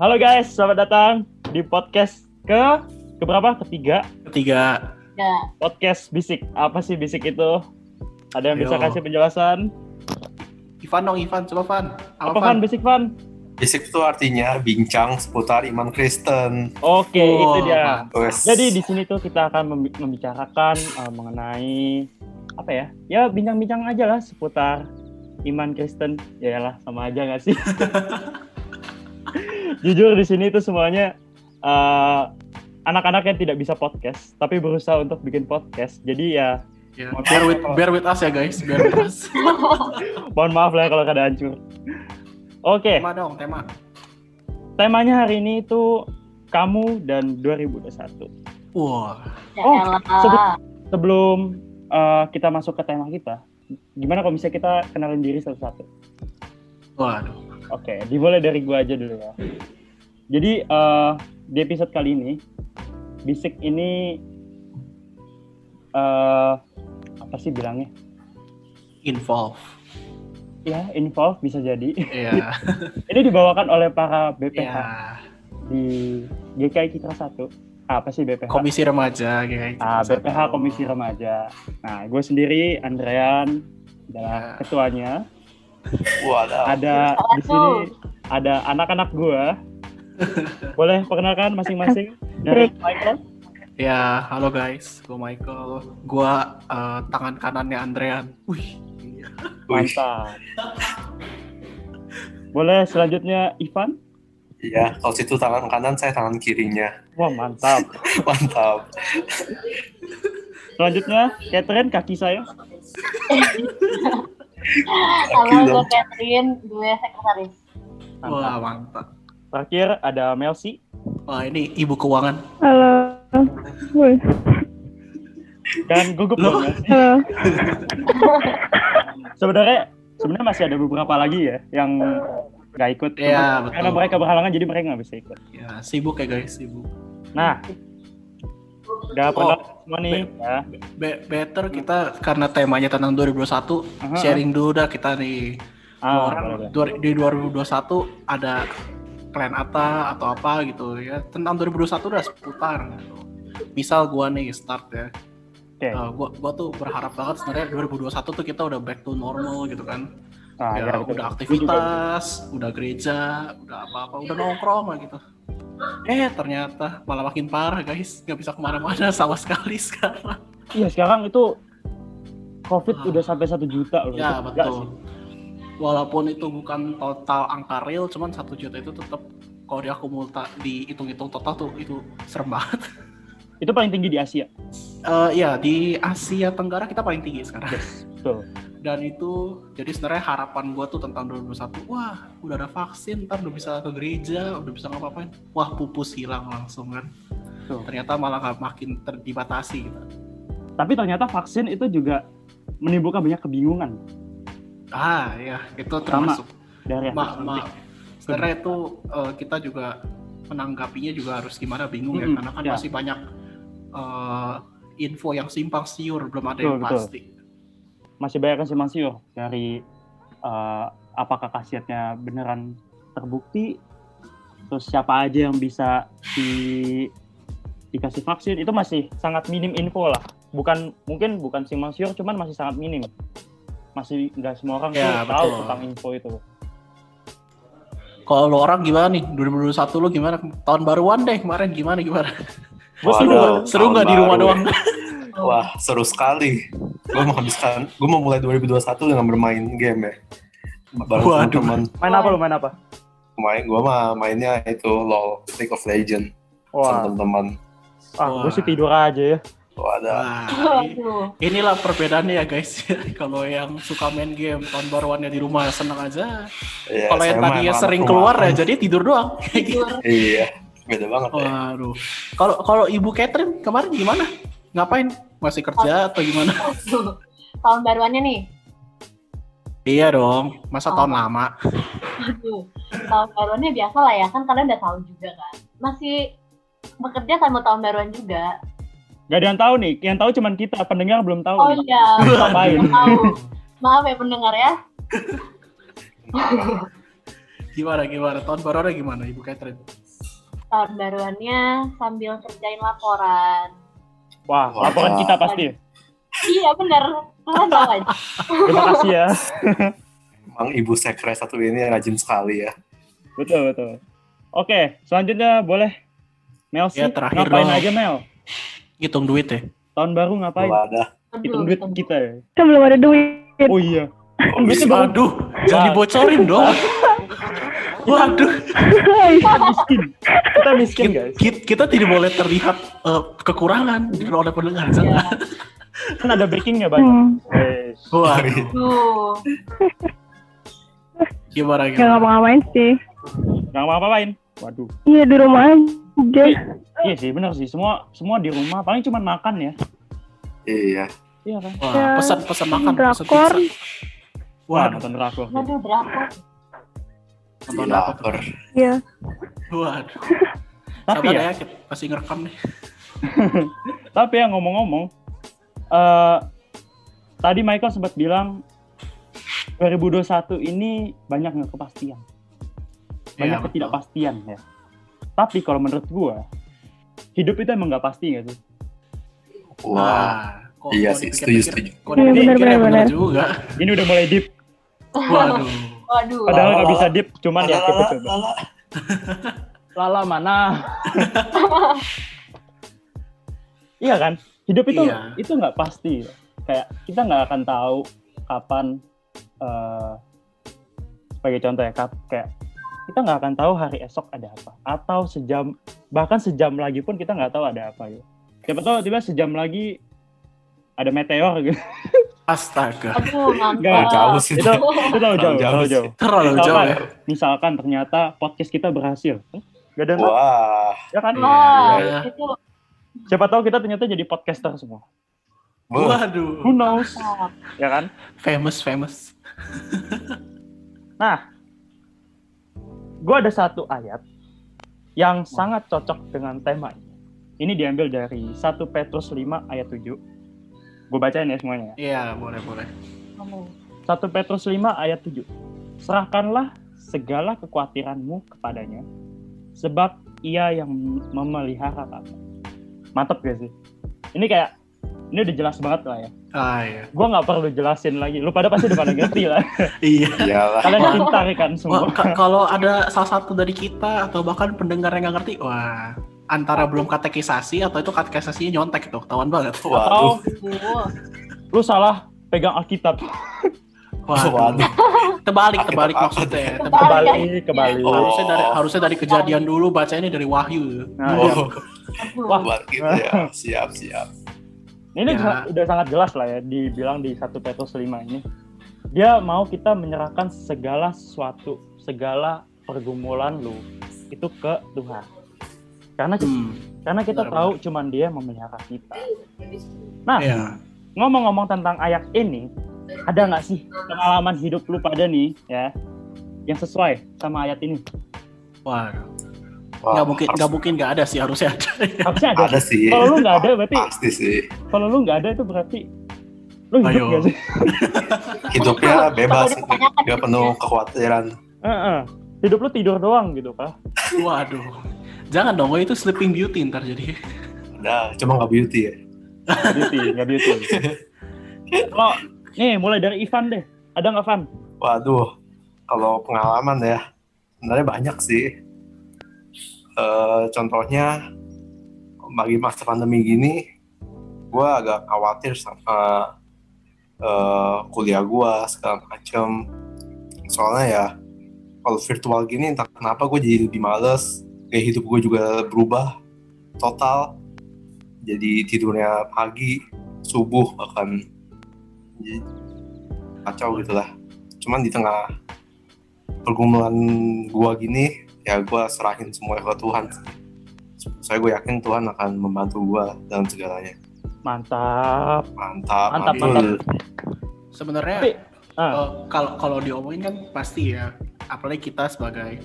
Halo guys, selamat datang di podcast ke keberapa? Ketiga Ketiga. Ya, podcast Bisik. Apa sih Bisik itu? Ada yang bisa Yo. kasih penjelasan? Ivan dong, Ivan. Coba, Van. Apa Van? Bisik Van? Basic itu artinya bincang seputar iman Kristen. Oke, Oh, itu dia. Wes. Jadi di sini tuh kita akan membi- membicarakan eh, mengenai apa ya? Ya bincang-bincang aja lah seputar iman Kristen. Ya lah, sama aja gak sih? Jujur di sini tuh semuanya eh, anak-anak yang tidak bisa podcast, tapi berusaha untuk bikin podcast. Jadi ya Ya, bear with bear with us ya guys, bear with us. mohon maaf lah kalau kada hancur. Oke, tema dong, tema. temanya hari ini itu kamu dan 2021. Wah, ya Oh, sebut- Sebelum eh, kita masuk ke tema kita, gimana kalau misalnya kita kenalin diri satu-satu? waduh. Oke, dimulai dari gua aja dulu ya. Jadi eh, di episode kali ini, Bisik ini eh apa sih bilangnya? Involve. Ya, involve bisa jadi. Iya. ini dibawakan oleh para BPH Iya. di GKI Citra 1. Apa sih BPH? Komisi remaja kayak. Ah, BPH Komisi Remaja. Nah, gue sendiri Andrean adalah Ya. ketuanya. Waduh. Ada di sini ada anak-anak gue. Boleh perkenalkan masing-masing dari Michael. Ya, halo guys. Gue Michael. Gue eh, tangan kanannya Andrean. Wih. Wih, Mantap. Boleh selanjutnya Ivan. Iya, kalau situ tangan kanan, saya tangan kirinya. Wah, mantap. Mantap. Selanjutnya Catherine kaki saya. Halo, gue Catherine, gue sekretaris. Mantap. Wah, mantap. Terakhir ada Melsi. Wah, ini ibu keuangan. Halo. Woi. dan gugup Loh. dong Melsi. Halo. Sebenarnya sebenarnya masih ada beberapa lagi ya yang nggak ikut. Iya, betul. Karena mereka berhalangan jadi mereka nggak bisa ikut. Ya, sibuk ya guys, sibuk. Nah, udah Oh, pernah semua nih ya. Be- better kita karena temanya tentang 2021 Aha, sharing dulu dah kita nih Ah, orang boleh, dua- di 2021 ada plan apa atau apa gitu ya tentang 2021 udah seputar gitu. misal gua nih start ya Oke. Uh, gua gua tuh berharap banget sebenarnya 2021 tuh kita udah back to normal gitu kan Nah, ya, ya, betul. udah juga. aktivitas udah gereja udah apa-apa udah nongkrong lah gitu eh ternyata malah makin parah guys nggak bisa ke mana-mana sama sekali sekarang Iya sekarang itu COVID Ah. udah sampai satu juta loh. Ya betul. Walaupun itu bukan total angka real, cuman satu juta itu tetap kalau diakumulta dihitung-hitung total tuh itu serem banget. Itu paling tinggi di Asia. Eh ya di Asia Tenggara kita paling tinggi sekarang. Betul. Dan itu jadi sebenarnya harapan gua tuh tentang 2021, wah udah ada vaksin, ntar udah bisa ke gereja, udah bisa ngapa-ngapain. Wah pupus hilang langsung kan. Betul. Ternyata malah makin terdibatasi gitu. Tapi ternyata vaksin itu juga menimbulkan banyak kebingungan Ah ya itu Sama. termasuk. dari yang Ma, sebenarnya itu eh, kita juga menanggapinya juga harus gimana bingung ya Mm-mm, karena kan ya. masih banyak eh, info yang simpang siur belum ada Betul, yang betul. Masih banyak kan simpang siur dari eh, apakah khasiatnya beneran terbukti, terus siapa aja yang bisa di dikasih vaksin itu masih sangat minim info lah. Bukan mungkin bukan simpang siur, cuman masih sangat minim. Masih nggak semua orang Ya, tuh tahu tentang info itu. Kalau lo orang gimana nih 2021 lo gimana tahun baruan deh kemarin gimana gimana Gue Waduh, seru, nggak di rumah doang? Wah, seru sekali. Gue menghabiskan, gue mau mulai 2021 dengan bermain game ya. Bareng Waduh. teman-teman. main apa lu main apa? Main, gue mah mainnya itu LOL, League of Legends. Sama Wah, teman-teman. ah, gue sih tidur aja ya. Wadah. Wah, inilah perbedaannya ya guys. Kalau yang suka main game tahun baruannya di rumah seneng aja. Iya, Kalau yang tadinya emang sering keluar ya jadi tidur doang. Kayak gitu. Iya, beda banget ya. Waduh. Kalau kalau Ibu Catherine kemarin gimana? Ngapain? Masih kerja atau gimana? Tahun baruannya nih. Iya dong. Masa Oh. tahun lama? Aduh. Tahun baruannya biasa lah ya, kan kalian udah tahu juga kan. Masih bekerja sama tahun baruan juga. Gak ada yang tahu nih, yang tahu cuman kita, pendengar belum tahu. Oh iya, Ngapain? belum tahu. Maaf ya pendengar ya. Gimana gimana? Tahun barunya gimana Ibu Catherine? Tahun baruannya sambil kerjain laporan. Wah, Wah. laporan kita pasti. Iya tahu aja. Terima kasih ya. Emang ibu sekre satu ini rajin sekali ya. Betul, betul. Oke, selanjutnya boleh Mel sih. Ya, terakhir ngapain dong. aja Mel? Hitung duit ya. Tahun baru ngapain? Belum ada. Hitung duit kita ya. Kan belum ada duit. Oh iya. Oh, Waduh, jangan dibocorin dong. Waduh, kita miskin. Kita miskin guys. kita, kita tidak boleh terlihat eh, kekurangan oleh pendengar. Iya. jangan. Kan ada breakingnya banyak. Hmm. Wes. Waduh, Tuh. gimana Gak gimana? ngapa-ngapain sih. Nggak apa-apain. Waduh. Iya di rumah aja. Iya sih, benar sih. Semua semua di rumah paling cuma makan ya. Iya. Iya kan? Wah, pesan pesan makan, pesan Drakor. pizza. Wah, nonton drakor. Waduh, berapa? Nonton Gila, apa tuh? lapar. Iya. Waduh. Tapi Sabar ya, ya, kita masih ngerekam nih. tapi ya ngomong-ngomong, eh tadi Michael sempat bilang 2021 ini banyak nggak kepastian, banyak Iya, betul. ketidakpastian ya. Tapi kalau menurut gua, hidup itu emang nggak pasti nggak sih? Wah. Nah, kok- Iya kok sih, setuju, setuju. Iya, ya. Ini udah mulai deep, Waduh. Waduh. padahal nggak bisa deep, cuman ya kita Lala, coba. lala. Lala mana? iya kan? Hidup itu Iya. itu nggak pasti. Kayak kita nggak akan tahu kapan eh sebagai contoh ya kap kayak kita nggak akan tahu hari esok ada apa atau sejam bahkan sejam lagi pun kita nggak tahu ada apa gitu. Siapa tahu tiba sejam lagi ada meteor gitu. Astaga. Aduh, Nggak, jauh sih. itu itu jauh, Terlalu jauh terlalu sih. jauh. Terlalu Misalkan- jauh ya. Misalkan ternyata podcast kita berhasil, nggak ada Wah. ya kan? Wah, Iya. itu Siapa tahu kita ternyata jadi podcaster semua. Waduh. Who knows? Ya kan? Famous, famous. gue ada satu ayat yang sangat cocok dengan tema ini. Ini diambil dari 1 Petrus 5 ayat 7. Gue bacain ya semuanya. Iya, boleh, boleh. Aduh. 1 Petrus 5 ayat 7. Serahkanlah segala kekhawatiranmu kepadanya, sebab ia yang memelihara kamu. Mantep gak sih? Ini kayak, ini udah jelas banget lah ya. Ah, iya. Gue nggak perlu jelasin lagi. Lu pada pasti udah pada ngerti lah. Iya. Iyalah. Kalian pintar kan semua. ka- kalau ada salah satu dari kita atau bahkan pendengar yang nggak ngerti, wah, antara belum katekisasi atau itu katekisasinya nyontek tuh, ketahuan banget. Atau Waduh. Aduh. lu salah pegang Alkitab. Waduh. Waduh. Terbalik, terbalik maksudnya. ya. Terbalik. Terbalik. Kembali, kembali. Oh. Harusnya dari harusnya dari kejadian dulu bacanya dari Wahyu. Nah. Oh, Aduh. Wah. gitu ya. Siap, siap. Ini Ya. udah- udah sangat jelas lah ya dibilang di 1 Petrus 5 ini. Dia mau kita menyerahkan segala sesuatu, segala pergumulan lu itu ke Tuhan. Karena kita, Hmm. karena kita benar, tahu cuman dia yang memelihara kita. Nah, Iya. ngomong-ngomong tentang ayat ini, ada nggak sih pengalaman hidup lu pada nih ya yang sesuai sama ayat ini? Waduh. Wah, Nggak mungkin, harus- nggak mungkin nggak ada sih, harusnya ada. Harusnya ada. Ada sih. Kalau lu nggak ada berarti Pasti sih. kalau lu nggak ada itu berarti lu hidup Ayo. nggak sih? Hidupnya bebas. Kalau dipertanyakan Gak penuh kekhawatiran. Heeh. Hidup lu tidur doang gitu, Pak. Waduh. Jangan dong, itu sleeping beauty ntar jadi. Udah, cuma nggak beauty ya. beauty, nggak beauty. Kalau nih mulai dari Ivan deh. Ada nggak Van? Waduh, kalau pengalaman ya, sebenarnya banyak sih. Eh, contohnya, bagi masa pandemi gini, gue agak khawatir sama eh, kuliah gue segala macem. Soalnya ya, kalau virtual gini entah kenapa gue jadi lebih males. Kayak hidup gue juga berubah total. Jadi tidurnya pagi, subuh bahkan. Jadi kacau gitu lah cuman di tengah pergumulan gua gini ya gua serahin semuanya ke Tuhan saya gue yakin Tuhan akan membantu gua dalam segalanya Mantap. mantap Mantap, mantul. Sebenarnya ah. eh, kalau kalau diomongin kan pasti ya, apalagi kita sebagai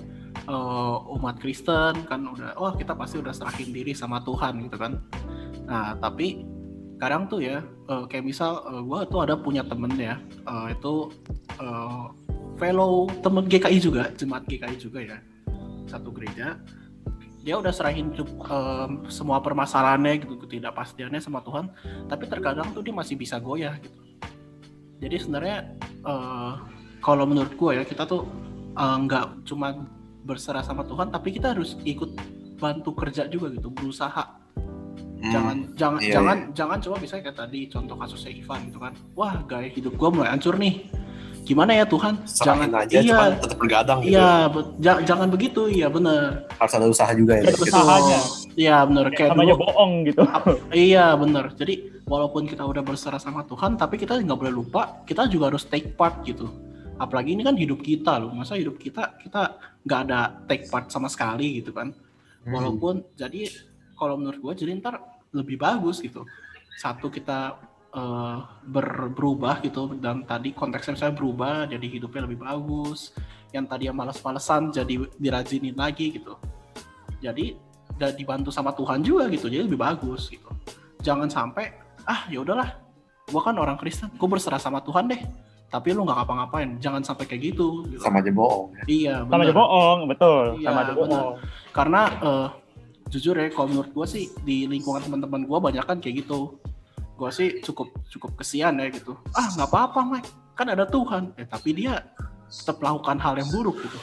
eh, umat Kristen kan udah, oh kita pasti udah serahin diri sama Tuhan gitu kan. Nah tapi kadang tuh ya, eh, kayak misal gue tuh ada punya temen ya, eh, itu eh, fellow temen GKI juga, jemaat GKI juga ya, satu gereja. Dia udah serahin em, semua permasalahannya gitu, ketidakpastiannya sama Tuhan, tapi terkadang tuh dia masih bisa goyah gitu. Jadi sebenarnya eh, kalau menurut gue ya kita tuh eh, nggak cuma berserah sama Tuhan, tapi kita harus ikut bantu kerja juga gitu, berusaha. Hmm, jangan jangan iya, jangan jangan coba misalnya kayak tadi contoh kasusnya Ivan gitu kan. Wah gaya hidup gua mulai hancur nih. Gimana ya Tuhan? Serahin jangan aja, iya. tetap bergadang gitu. iya be- ja- jangan begitu. Iya bener. Harus ada usaha juga ya. Gitu. usahanya. iya bener. Kayak Namanya dulu bohong gitu. iya bener. Jadi walaupun kita udah berserah sama Tuhan tapi kita nggak boleh lupa kita juga harus take part gitu apalagi ini kan hidup kita loh. Masa hidup kita kita nggak ada take part sama sekali gitu kan. Hmm. walaupun jadi kalau menurut gue jadi ntar lebih bagus gitu. Satu kita eh, ber- berubah gitu dan tadi konteksnya misalnya berubah jadi hidupnya lebih bagus. Yang tadi yang malas-malesan jadi dirajinin lagi gitu. Jadi dan dibantu sama Tuhan juga gitu jadi lebih bagus gitu. Jangan sampai ah ya udahlah gua kan orang Kristen gue berserah sama Tuhan deh tapi lu nggak ngapa-ngapain jangan sampai kayak gitu, gitu. Sama aja bohong. ya. iya Sama aja bener. bohong, betul. Iya, Sama aja benar. bohong. karena eh, jujur ya kalau menurut gue sih di lingkungan teman-teman gue banyak kan kayak gitu gue sih cukup cukup kesian ya gitu ah nggak apa-apa Mike kan ada Tuhan eh tapi dia tetap melakukan hal yang buruk gitu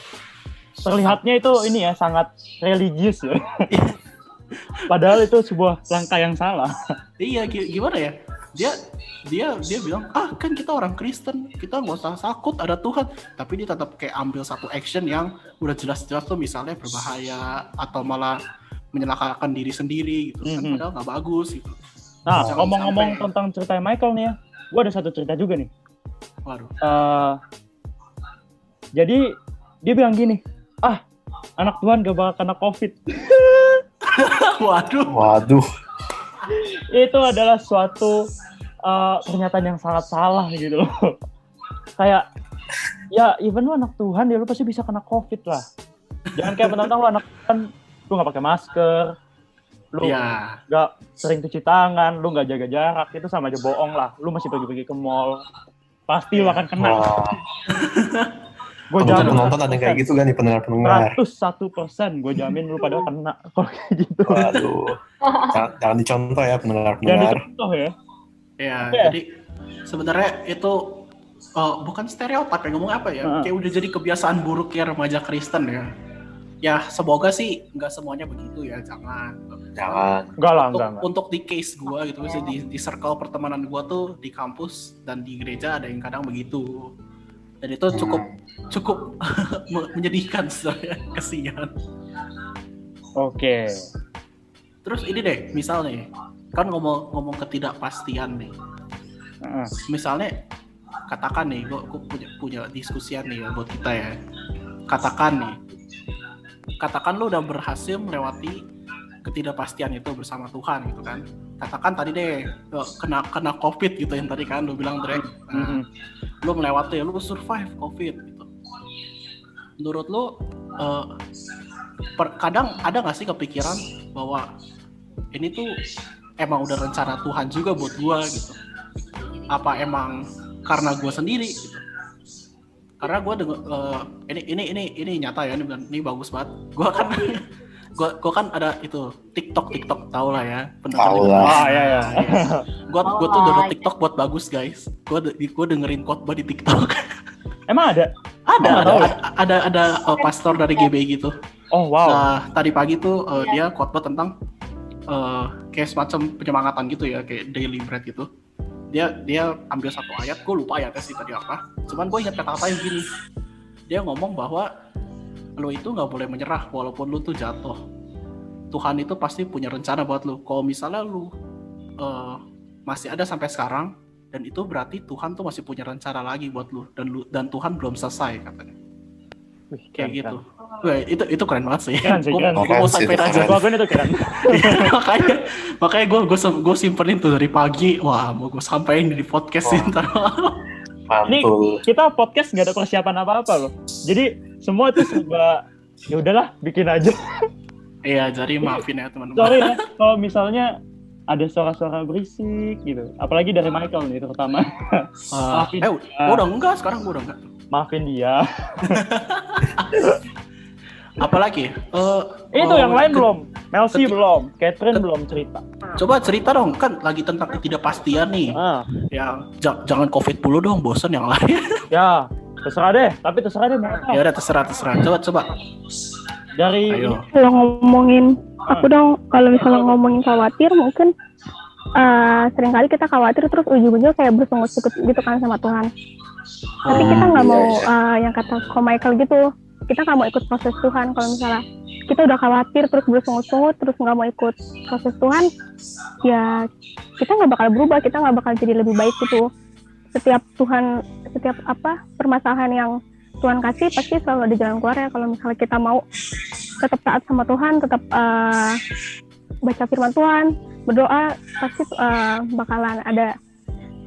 Terlihatnya itu ini ya sangat religius ya. Padahal itu sebuah langkah yang salah. iya gi- gimana ya dia dia dia bilang ah kan kita orang Kristen kita nggak usah takut ada Tuhan tapi dia tetap kayak ambil satu action yang udah jelas-jelas tuh misalnya berbahaya atau malah menyelakakan diri sendiri gitu kan Mhm. padahal nggak bagus gitu Nah, ngomong-ngomong sampai. tentang cerita Michael nih ya, gue ada satu cerita juga nih. waduh Eh, jadi dia bilang gini, ah anak Tuhan gak bakal kena COVID. waduh Waduh. Itu adalah suatu eh, pernyataan yang sangat salah gitu loh. Kayak ya even lu anak Tuhan ya lu pasti bisa kena COVID lah. Jangan kayak mentang lu anak Tuhan lu nggak pakai masker, lu Iya, nggak sering cuci tangan, lu nggak jaga jarak, itu sama aja bohong lah. Lu masih pergi-pergi ke mall, pasti lu akan kena. Wah, Gue jamin penonton ada yang kayak gitu kan di pendengar-pendengar. Ratus satu persen, gue jamin lu pada kena kalau kayak gitu. Waduh. Jangan, jangan dicontoh ya Jangan pendengar-pendengar. dicontoh ya. Ya. Oke. Jadi sebenarnya itu eh, bukan stereotip yang ngomong apa ya? Heeh. Kayak udah jadi kebiasaan buruk ya remaja Kristen ya. Ya semoga sih nggak semuanya begitu ya, jangan. Jangan. Enggak lah, Untuk, enggak, enggak. untuk di case gua gitu, misalnya di, di circle pertemanan gua tuh di kampus dan di gereja ada yang kadang begitu. Dan itu cukup Hmm. cukup me- menyedihkan sebenarnya, kesian. Oke. Terus ini deh, misal nih, kan ngomong ngomong ketidakpastian nih. Heeh. misalnya katakan nih gue punya punya diskusian nih ya buat kita ya katakan nih katakan lu udah berhasil melewati ketidakpastian itu bersama Tuhan gitu kan katakan tadi deh eh, kena kena covid gitu yang tadi kan lu bilang Dre nah, Mm-mm. lu melewati lu survive covid gitu menurut lu eh, per- kadang ada gak sih kepikiran bahwa ini tuh emang udah rencana Tuhan juga buat gua gitu apa emang karena gua sendiri gitu karena gua denger, eh, ini ini ini ini nyata ya ini, ini bagus banget gua kan gua gua kan ada itu TikTok TikTok tau lah ya Tahu lah. Ah, iya, iya. Gua gua tuh Oh, download iya. TikTok buat bagus guys. Gua de- gua dengerin khotbah di TikTok. Emang ada? ada, Oh, ada, tahu. ada ada ada uh, pastor dari GBI gitu. Oh, wow. Nah, tadi pagi tuh uh, dia khotbah tentang uh, kayak semacam penyemangatan gitu ya, kayak daily bread gitu. Dia dia ambil satu ayat, gue lupa ayatnya sih tadi apa. Cuman gue ingat kata-kata yang gini. Dia ngomong bahwa lo itu nggak boleh menyerah walaupun lo tuh jatuh. Tuhan itu pasti punya rencana buat lo. Kalau misalnya lo uh, masih ada sampai sekarang, dan itu berarti Tuhan tuh masih punya rencana lagi buat lo dan lu, dan Tuhan belum selesai katanya. Wih, Kayak gitu. Wah, itu itu keren banget sih. Keren sih, keren. Keren mau itu aja. keren. Gua akuin itu keren. makanya makanya gue gue gue simpenin tuh dari pagi. Wah, mau gue sampein di podcast Wah. ntar. Mantul. Kita podcast nggak ada persiapan apa-apa loh. Jadi semua itu serba ya udahlah bikin aja. Iya, jadi maafin ya teman-teman. Sorry ya kalau misalnya ada suara-suara berisik gitu. Apalagi dari Michael nih terutama. Ah, maafin. eh, gua udah enggak sekarang gue udah enggak. maafin dia. Apalagi? Eh, Itu oh, yang lain ke- belum. Melsi belum. Catherine belum cerita. Coba cerita dong, kan lagi tentang ketidakpastian nih. Ah, Ya, ja- jangan covid dulu dong, bosan yang lain. ya, terserah deh. Tapi terserah deh. ya udah terserah terserah. Coba coba. Dari Ayo. Kalau ngomongin aku dong, kalau misalnya ngomongin khawatir mungkin eh sering kali kita khawatir terus ujung-ujungnya kayak bersungut-sungut gitu kan sama Tuhan. Tapi Oh, kita nggak iya, mau eh, yang kata Ko Michael gitu, kita nggak mau ikut proses Tuhan. Kalau misalnya kita udah khawatir terus bersungut-sungut terus nggak mau ikut proses Tuhan, ya kita nggak bakal berubah, kita nggak bakal jadi lebih baik gitu. Setiap Tuhan, setiap apa permasalahan yang Tuhan kasih pasti selalu ada jalan keluar ya kalau misalnya kita mau tetap taat sama Tuhan, tetap eh, baca firman Tuhan, berdoa pasti eh, bakalan ada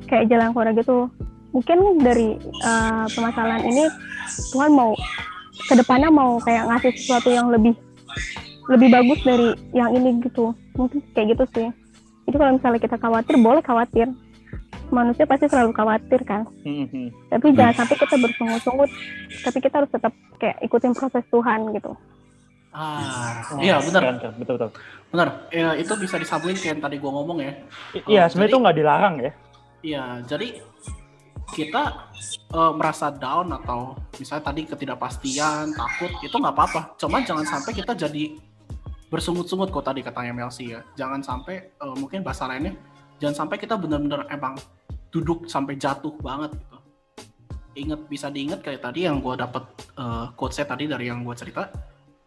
kayak jalan keluar gitu. Mungkin dari eh, permasalahan ini Tuhan mau ke depannya mau kayak ngasih sesuatu yang lebih lebih bagus dari yang ini gitu. Mungkin kayak gitu sih. Jadi kalau misalnya kita khawatir, boleh khawatir. Manusia pasti selalu khawatir kan Hmm, hmm. tapi jangan sampai kita bersungut-sungut tapi kita harus tetap kayak ikutin proses Tuhan gitu Ah, Oh, iya benar. keren, keren. Betul betul. Benar. Ya, itu bisa disambungin kayak yang tadi gua ngomong ya. I- Iya, Oh, sebenarnya itu nggak dilarang ya. Iya, jadi kita eh, merasa down atau misalnya tadi ketidakpastian, takut itu nggak apa-apa. Cuman jangan sampai kita jadi bersungut-sungut kok tadi katanya Melsi ya. Jangan sampai eh, mungkin bahasa lainnya jangan sampai kita benar-benar emang duduk sampai jatuh banget gitu. Ingat bisa diingat kayak tadi yang gue dapet uh, quotes tadi dari yang gue cerita.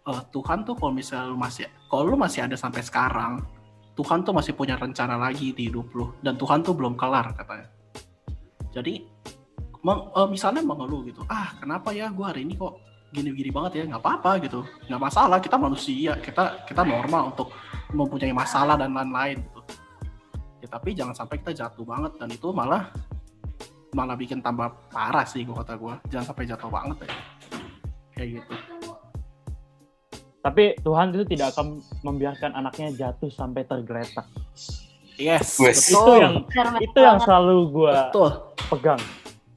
eh, Tuhan tuh kalau misalnya lu masih kalau lu masih ada sampai sekarang, Tuhan tuh masih punya rencana lagi di hidup lu dan Tuhan tuh belum kelar katanya. Jadi meng- eh, misalnya mengeluh gitu, ah kenapa ya gue hari ini kok gini-gini banget ya nggak apa-apa gitu, nggak masalah kita manusia, kita kita normal untuk mempunyai masalah dan lain-lain gitu. Ya tapi jangan sampai kita jatuh banget dan itu malah malah bikin tambah parah sih gua kata gue, jangan sampai jatuh banget ya. Kayak gitu. Tapi Tuhan itu tidak akan membiarkan anaknya jatuh sampai tergeletak. Yes, betul. Itu yang itu yang selalu gua betul. pegang.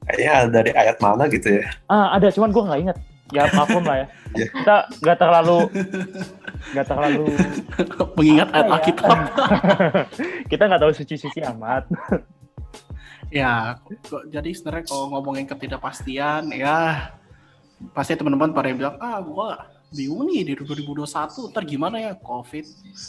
Kayaknya dari ayat mana gitu ya. Ah, ada cuman gua nggak inget. Ya maklum lah ya. Iya. Kita nggak terlalu nggak terlalu Mengingat ayat ya? Alkitab. kita nggak tahu suci-suci amat. Ya, kok- jadi sebenarnya kalau ngomongin ketidakpastian, ya pasti teman-teman pada yang bilang, ah gua bingung nih di 2021, ntar gimana ya COVID,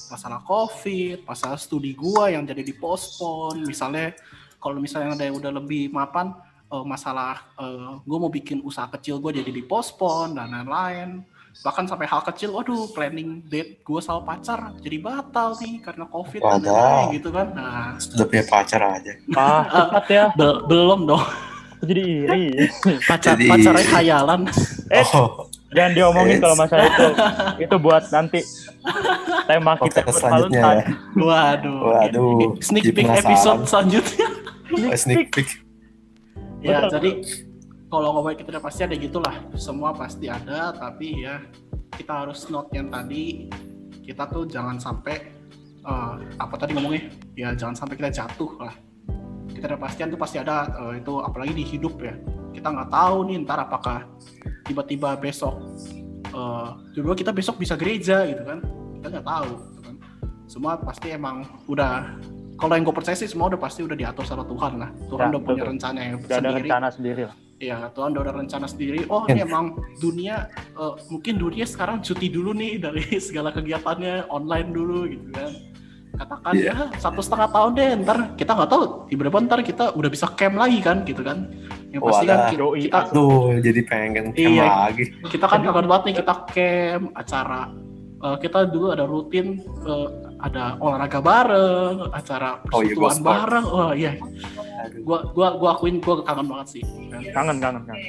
masalah COVID, masalah studi gua yang jadi dipospon, misalnya kalau misalnya ada yang udah lebih mapan, eh, masalah eh, gua mau bikin usaha kecil gua jadi dipospon dan lain-lain. Bahkan sampai hal kecil, waduh planning date gua sama pacar jadi batal nih karena COVID dan lain-lain gitu kan. Nah, Sudah punya pacar aja. Ah, cepat ya. bel- belum dong. Jadi iri. pacar Jadi- pacarnya khayalan Eh, Oh, jangan diomongin Yes. kalau masalah itu. Itu buat nanti tema kita buat selanjutnya ya. waduh Waduh, sneak peek episode selanjutnya Oh, sneak peek. Ya Betul. jadi kalau ngomongin kita pasti ada gitulah. Semua pasti ada tapi ya kita harus note yang tadi. Kita tuh jangan sampai eh, apa tadi ngomongnya? Ya jangan sampai kita jatuh lah. Kita ada pastian tuh pasti ada eh, itu apalagi di hidup ya. Kita nggak tahu nih ntar apakah tiba-tiba besok tiba kita besok bisa gereja gitu kan. Kita nggak tahu gitu kan. Semua pasti emang udah kalau yang gue percaya sih semua udah pasti udah diatur sama Tuhan lah Tuhan Ya, udah punya betul. rencana yang Udah ada sendiri rencana sendiri lah. Iya, Tuhan udah ada rencana sendiri. Oh, ini emang dunia, eh, mungkin dunia sekarang cuti dulu nih dari segala kegiatannya online dulu gitu kan. Katakan Iya. ya satu setengah tahun deh, ntar kita nggak tahu tiba-tiba ntar kita udah bisa camp lagi kan gitu kan. Yang pasti kan Wadah. ki- Yoi, kita Aduh, jadi pengen camp Iya. lagi. kita kan kangen banget nih kita camp acara eh, kita dulu ada rutin eh, ada olahraga bareng, acara Oh iya, bareng. Oh iya, gua gua gua akuin gua kangen banget sih. kan. Kangen, kangen, kangen.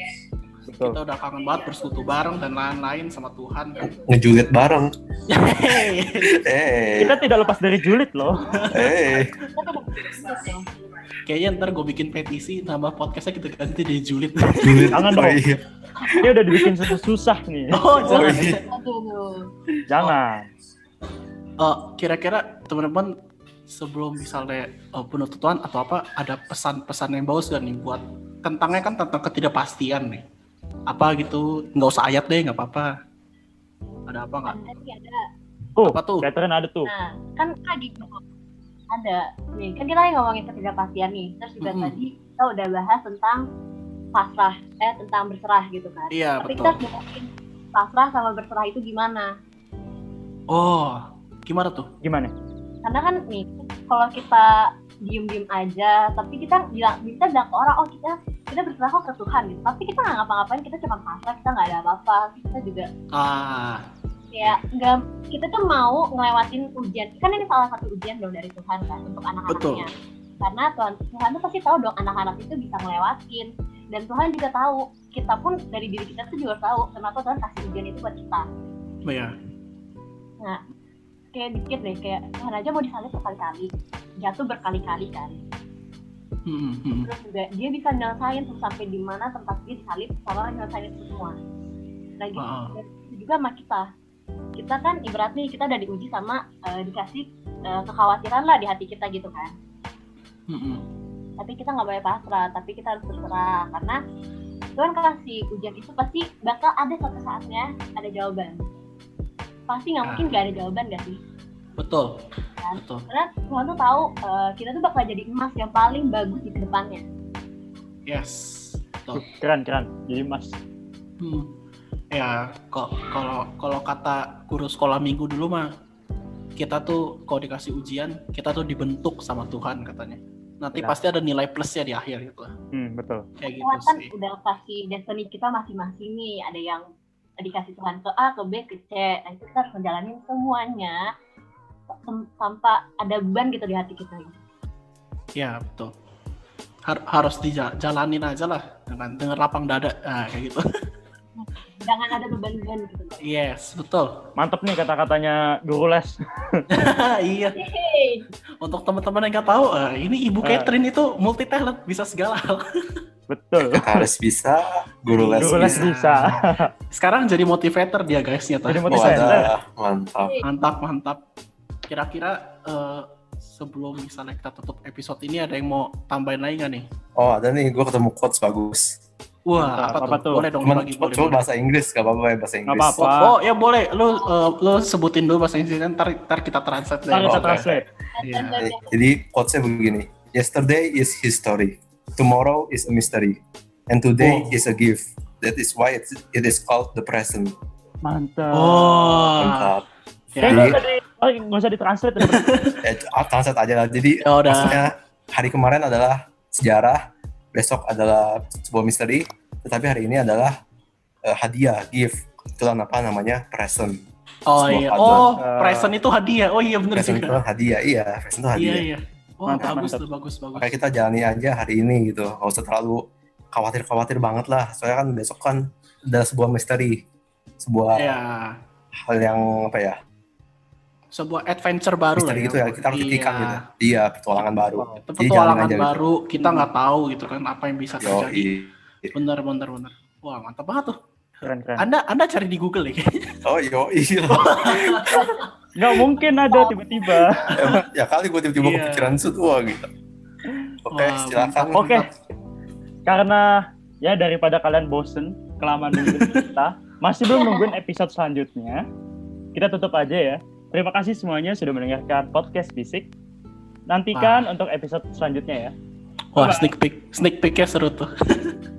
Betul. Kita udah kangen banget bersekutu bareng dan lain-lain sama Tuhan kan. Ngejulit bareng. Hehehe. Eh, Kita tidak lepas dari julid loh. eh. Kayaknya ntar gue bikin petisi nama podcastnya kita ganti di Julit. Julit. Jangan Oh, dong. iya. Dia udah dibikin susah-susah nih. Oh, jangan. iya. Aduh. Jangan. Eh, kira-kira teman-teman sebelum misalnya uh, penutupan atau apa ada pesan-pesan yang bagus gak nih buat tentangnya kan tentang ketidakpastian nih. Apa gitu nggak usah ayat deh nggak apa-apa ada apa nggak Tadi ada. Tuh, apa tuh Catherine ada tuh. Nah, kan kayak gitu. Ada. Nih, kan kita lagi ngomongin ketidakpastian nih. Terus juga Mm-mm. tadi kita udah bahas tentang pasrah, eh tentang berserah gitu kan. iya Tapi betul kita harus ngomongin pasrah sama berserah itu gimana? oh gimana tuh Gimana? Karena kan nih, kalau kita diem-diem aja, tapi kita bilang kita bilang ke orang, oh kita kita berserah kok ke Tuhan gitu. Tapi kita nggak ngapa-ngapain, kita cuma pasrah, kita nggak ada apa-apa. Kita juga ah. kayak nggak kita tuh mau ngelewatin ujian. Kan ini salah satu ujian dong dari Tuhan kan untuk anak-anaknya. Karena Tuhan Tuhan tuh pasti tahu dong anak-anak itu bisa ngelewatin. Dan Tuhan juga tahu kita pun dari diri kita tuh juga tahu kenapa Tuhan kasih ujian itu buat kita. Ya kayak dikit deh kayak Tuhan aja mau disalib berkali-kali. Jatuh berkali-kali kan. Hmm, hmm. terus juga dia bisa nyelesain tuh sampai di mana tempat dia disalib sama nyelesain itu semua. Nah gitu. Ah. Dan itu juga sama kita. Kita kan ibaratnya kita udah diuji sama eh, dikasih eh, kekhawatiran lah di hati kita gitu kan. Hmm, hmm. tapi kita nggak boleh pasrah tapi kita harus berserah. Karena Tuhan kasih ujian itu pasti bakal ada suatu saatnya ada jawaban. Pasti nggak Ah. mungkin nggak ada jawaban gak sih betul Kan? betul karena Tuhan tuh tahu eh, kita tuh bakal jadi emas yang paling bagus di ke depannya yes betul Keren, keren. Jadi Mas, Hmm. Ya, kok kalau kalau kata guru sekolah minggu dulu mah kita tuh kalau dikasih ujian, kita tuh dibentuk sama Tuhan katanya. Nanti Ya. pasti ada nilai plusnya di akhir gitu. hmm, betul. Kayak gitu kan sih. udah kasih destiny kita masing-masing nih ada yang dikasih Tuhan ke A ke B ke C nah itu kita harus menjalani semuanya sem- tanpa ada beban gitu di hati kita Ya, betul. Har- harus dijalanin aja lah dengan dengan lapang dada. Nah, kayak gitu. jangan ada beban-beban gitu yes, betul. Mantep nih kata-katanya guru les. iya. Hey, Untuk teman-teman yang nggak tahu, eh, ini Ibu Eh. Catherine itu multi talent, bisa segala hal. Betul. Harus bisa, guru les Guru les bisa. bisa. Sekarang jadi motivator dia guys nyata. Jadi motivator. Mantap. Mantap, mantap. Kira-kira eh, sebelum misalnya kita tutup episode ini ada yang mau tambahin lagi nggak nih? Oh ada nih, gue ketemu quotes bagus. Wah, Mantap, apa, apa tuh? tuh? Boleh dong Cuman, bagi, cuma, boleh, cuma boleh. bahasa Inggris, gak apa-apa ya bahasa Inggris. apa-apa. Oh, oh, ya boleh. Lu eh, lu sebutin dulu bahasa Inggrisnya ntar, ntar kita translate deh. Ntar kita Oke. translate. Iya. Jadi quotesnya begini. Yesterday is history. Tomorrow is a mystery. And today Oh. is a gift. That is why it's, it is called the present. Mantap. Oh, Mantap. ya. Kayaknya Jadi- oh, nggak usah ditranslate. Eh, ah, translate aja lah. Jadi Ya udah. maksudnya hari kemarin adalah sejarah, besok adalah sebuah misteri, tetapi hari ini adalah eh, hadiah, gift. Itulah apa namanya present. Oh Sebuah iya. puzzle. Oh, present itu hadiah. Oh iya bener Present itu hadiah, iya. Present itu Iya hadiah. iya. Oh Mantap, bagus mantap. tuh bagus bagus. Makanya kita jalani aja hari ini gitu. Gak usah terlalu khawatir-khawatir banget lah. Soalnya kan besok kan adalah sebuah misteri. Sebuah Ya, hal yang apa ya, sebuah adventure baru lah. misteri gitu ya. Kita harus Iya. gitu. Iya, petualangan baru. Itu Jadi petualangan jalanin aja gitu. baru, kita nggak tahu gitu kan apa yang bisa terjadi. Yoi. Bener bener bener. Wah mantap banget tuh. Keren, keren. Anda Anda cari di Google ya. Oh yoi. Nggak mungkin ada tiba-tiba. Ya kali gue tiba-tiba Iya. kepikiran sud wah gitu. Oke, Wah, silakan. Oke. Karena ya daripada kalian bosen kelamaan nungguin kita, masih belum nungguin episode selanjutnya, kita tutup aja ya. Terima kasih semuanya sudah mendengarkan podcast Bisik. Nantikan untuk episode selanjutnya ya. Wah sneak peek sneak peeknya seru tuh.